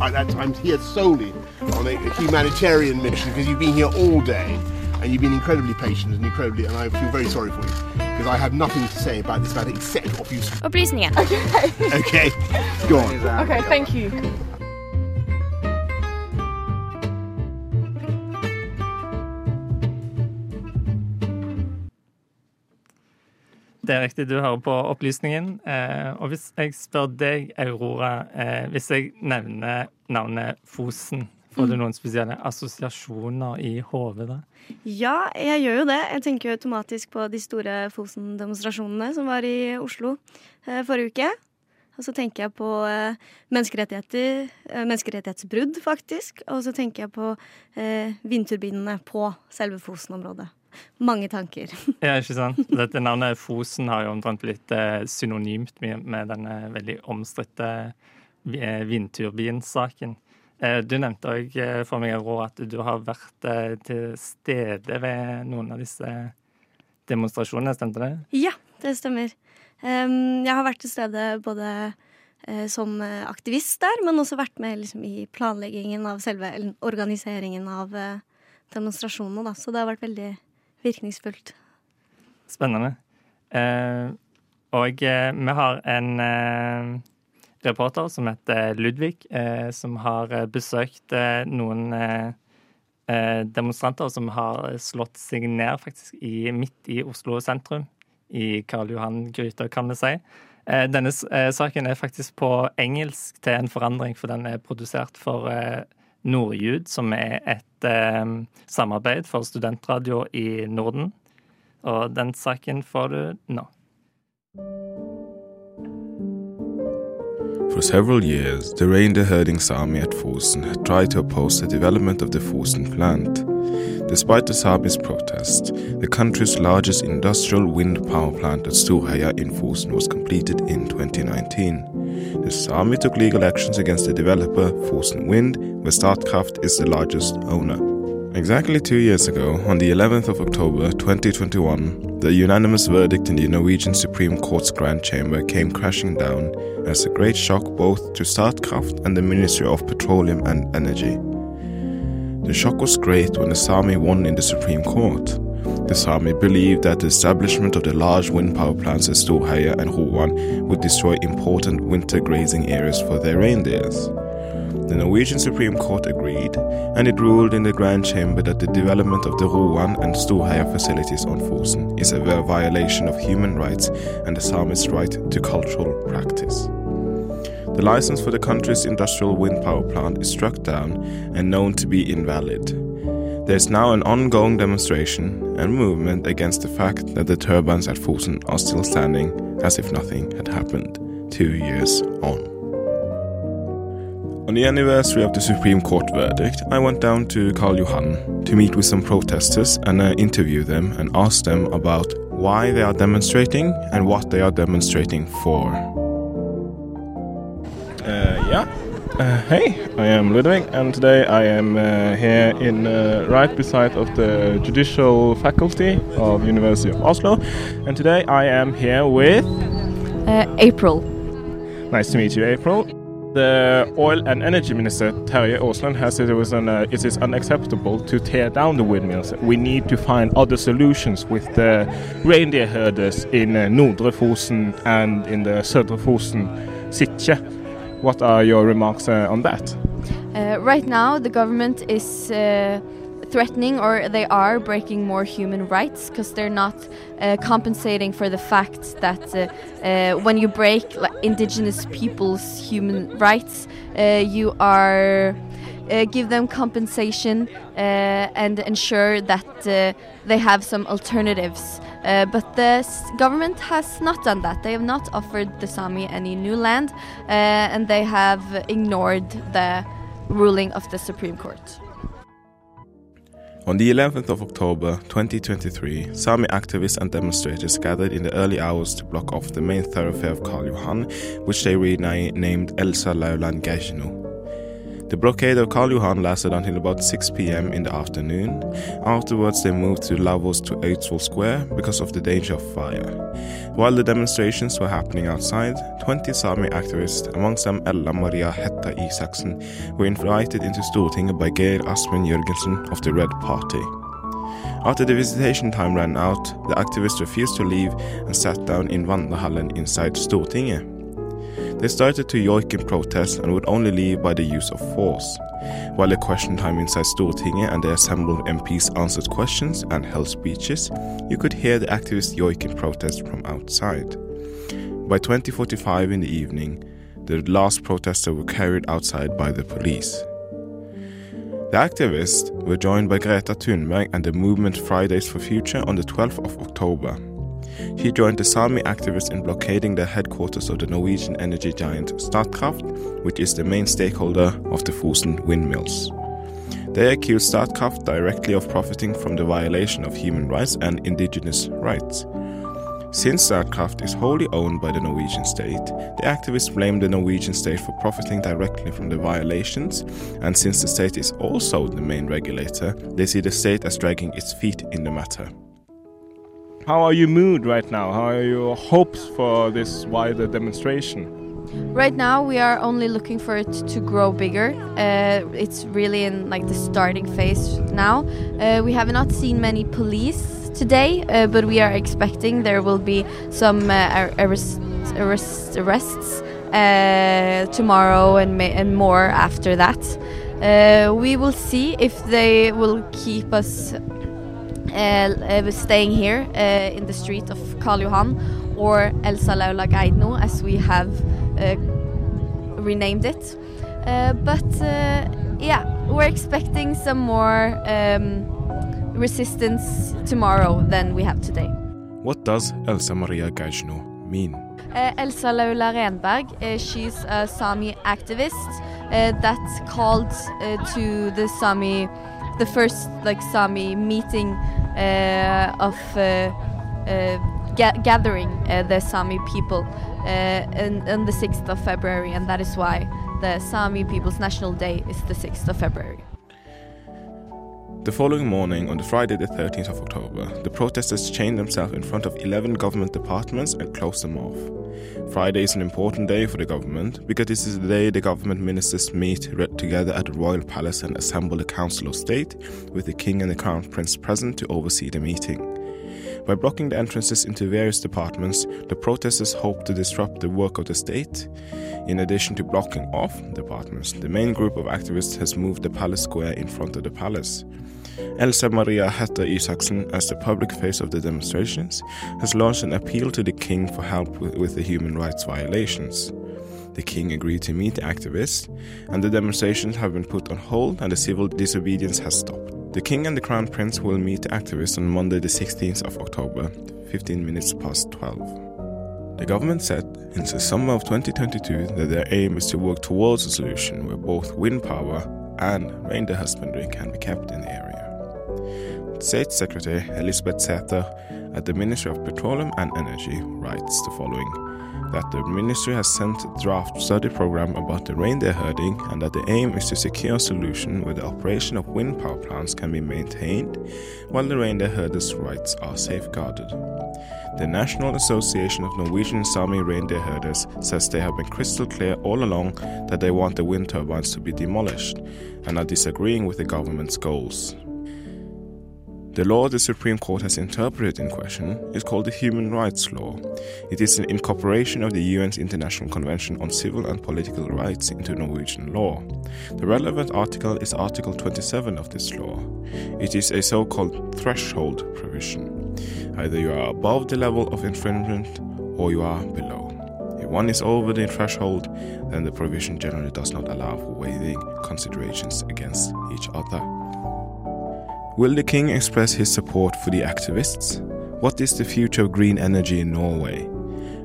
I, that, I'm here solely on a, a humanitarian mission because you've been here all day and you've been incredibly patient and incredibly, and I feel very sorry for you because I have nothing to say about this matter except what you. Opplysningen. Oh, okay, go on. Okay, thank you. Det er riktig, du hører på Opplysningen. Eh, og hvis jeg spør deg, Aurora, eh, hvis jeg nevner navnet Fosen, får du noen spesielle assosiasjoner i hodet da? Ja, jeg gjør jo det. Jeg tenker jo automatisk på de store Fosen-demonstrasjonene som var i Oslo eh, forrige uke. Og så tenker jeg på menneskerettigheter, menneskerettighetsbrudd, faktisk. Og så tenker jeg på eh, vindturbinene på selve Fosen-området. Mange tanker. Ja, ikke sant? Dette navnet Fosen har jo omtrent blitt eh, synonymt med, denne veldig omstridte eh, vindturbinsaken. Eh, du nevnte òg for meg, Rå, at du har vært til stede ved noen av disse demonstrasjonene, stemte det? Ja, det stemmer. Jeg har vært til stede både som aktivist der, men også vært med liksom, i planleggingen av selve organiseringen av demonstrasjonene. Da. Så det har vært veldig virkningsfullt. Spennende. Eh, og eh, vi har en eh, reporter som heter Ludvig, eh, som har eh, besøkt eh, noen demonstranter som har slått seg ned faktisk i, midt i Oslo sentrum. I Karl Johan Gryter, kan vi si. Denne saken er faktisk på engelsk til en forandring, for den er produsert for Nordjud, som er et eh, samarbeid for studentradio i Norden. Og den saken får du nå. For several years, the reindeer herding Sami at Fosen had tried to oppose the development of the Fosen plant. Despite the Sami's protest, the country's largest industrial wind power plant at Storheia in Fosen was completed in 2019. The Sami took legal actions against the developer Fosen Wind, where Statkraft is the largest owner. Exactly two years ago, on the 11th of October 2021, the unanimous verdict in the Norwegian Supreme Court's Grand Chamber came crashing down as a great shock both to Statkraft and the Ministry of Petroleum and Energy. The shock was great when the Sami won in the Supreme Court. The Sami believed that the establishment of the large wind power plants at Storheia and Roan would destroy important winter grazing areas for their reindeers. The Norwegian Supreme Court agreed, and it ruled in the Grand Chamber that the development of the Roan and Storheia facilities on Fosen is a violation of human rights and the Sami's right to cultural practice. The license for the country's industrial wind power plant is struck down and known to be invalid. There is now an ongoing demonstration and movement against the fact that the turbines at Fosen are still standing as if nothing had happened two years on. On the anniversary of the Supreme Court verdict, I went down to Karl Johan to meet with some protesters and uh, interview them and ask them about why they are demonstrating and what they are demonstrating for. Uh, yeah. Uh, hey, I am Ludwig, and today I am uh, here in uh, right beside of the judicial faculty of University of Oslo, and today I am here with. Uh, April. Nice to meet you, April. The oil and energy minister Terje Aasland has said it was an, uh, it is unacceptable to tear down the windmills. We need to find other solutions with the reindeer herders in uh, Nordre Fosen and in the Södre Fosen Sitje. What are your remarks uh, on that? Uh, right now, the government is uh, threatening or they are breaking more human rights because they're not uh, compensating for the fact that uh, uh, when you break like, indigenous people's human rights, you are uh, give them compensation uh, and ensure that uh, they have some alternatives. Uh, but the government has not done that. They have not offered the Sami any new land, and they have ignored the ruling of the Supreme Court. On the 11th of October 2023, Sami activists and demonstrators gathered in the early hours to block off the main thoroughfare of Karl Johan, which they renamed Elsa Laula Geijino. The blockade of Karl Johan lasted until about 6 pm in the afternoon. Afterwards, they moved to Lavos to Eidsvoll Square because of the danger of fire. While the demonstrations were happening outside, 20 Sami activists, amongst them Ella Maria Hætta Isaksen, were invited into Stortinget by Geir Aspen Jørgensen of the Red Party. After the visitation time ran out, the activists refused to leave and sat down in Vandrehallen inside Stortinget. They started to yoik in protest and would only leave by the use of force. While the question time inside Stortinget and the assembled MPs answered questions and held speeches, you could hear the activists yoik in protest from outside. By 2045 in the evening, the last protesters were carried outside by the police. The activists were joined by Greta Thunberg and the movement Fridays for Future on the 12th of October. He joined the Sami activists in blockading the headquarters of the Norwegian energy giant Statkraft, which is the main stakeholder of the Fosen windmills. They accused Statkraft directly of profiting from the violation of human rights and indigenous rights. Since Statkraft is wholly owned by the Norwegian state, the activists blame the Norwegian state for profiting directly from the violations, and since the state is also the main regulator, they see the state as dragging its feet in the matter. How are your mood right now? How are your hopes for this wider demonstration? Right now, we are only looking for it to grow bigger. Uh, it's really in like the starting phase now. Uh, we have not seen many police today, uh, but we are expecting there will be some uh, arrest, arrest, arrests uh, tomorrow and, and more after that. Uh, we will see if they will keep us uh, staying here uh, in the street of Karl Johan or Elsa Laula Geidno as we have uh, renamed it. but yeah, we're expecting some more um, resistance tomorrow than we have today. What does Elsa Maria Geidno mean? Uh, Elsa Laula Renberg, uh, she's a Sami activist uh, that called to the Sami, the first like Sami meeting of uh, uh, ga gathering the Sami people on the 6th of February, and that is why the Sami People's National Day is the 6th of February. The following morning, on the Friday the 13th of October, the protesters chained themselves in front of 11 government departments and closed them off. Friday is an important day for the government because this is the day the government ministers meet together at the royal palace and assemble a council of state with the king and the crown prince present to oversee the meeting. By blocking the entrances into various departments, the protesters hope to disrupt the work of the state. In addition to blocking off departments, the main group of activists has moved the palace square in front of the palace. Elsa Maria Hætta Isaksen, as the public face of the demonstrations, has launched an appeal to the king for help with the human rights violations. The king agreed to meet the activists, and the demonstrations have been put on hold and the civil disobedience has stopped. The king and the crown prince will meet activists on Monday, the 16th of October, 15 minutes past 12. The government said in the summer of 2022 that their aim is to work towards a solution where both wind power and reindeer husbandry can be kept in the area. State Secretary Elisabeth Sæther at the Ministry of Petroleum and Energy writes the following that the ministry has sent a draft study program about the reindeer herding and that the aim is to secure a solution where the operation of wind power plants can be maintained while the reindeer herders' rights are safeguarded. The National Association of Norwegian Sami Reindeer Herders says they have been crystal clear all along that they want the wind turbines to be demolished and are disagreeing with the government's goals. The law the Supreme Court has interpreted in question is called the Human Rights Law. It is an incorporation of the UN's International Convention on Civil and Political Rights into Norwegian law. The relevant article is Article 27 of this law. It is a so called threshold provision. Either you are above the level of infringement or you are below. If one is over the threshold, then the provision generally does not allow for weighing considerations against each other. Will the king express his support for the activists? What is the future of green energy in Norway?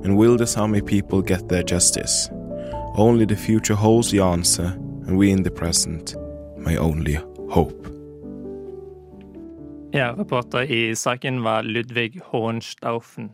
And will the Sami people get their justice? Only the future holds the answer, and we in the present may only hope. Ja, reporter i saken var Ludvig Hohenstaufen.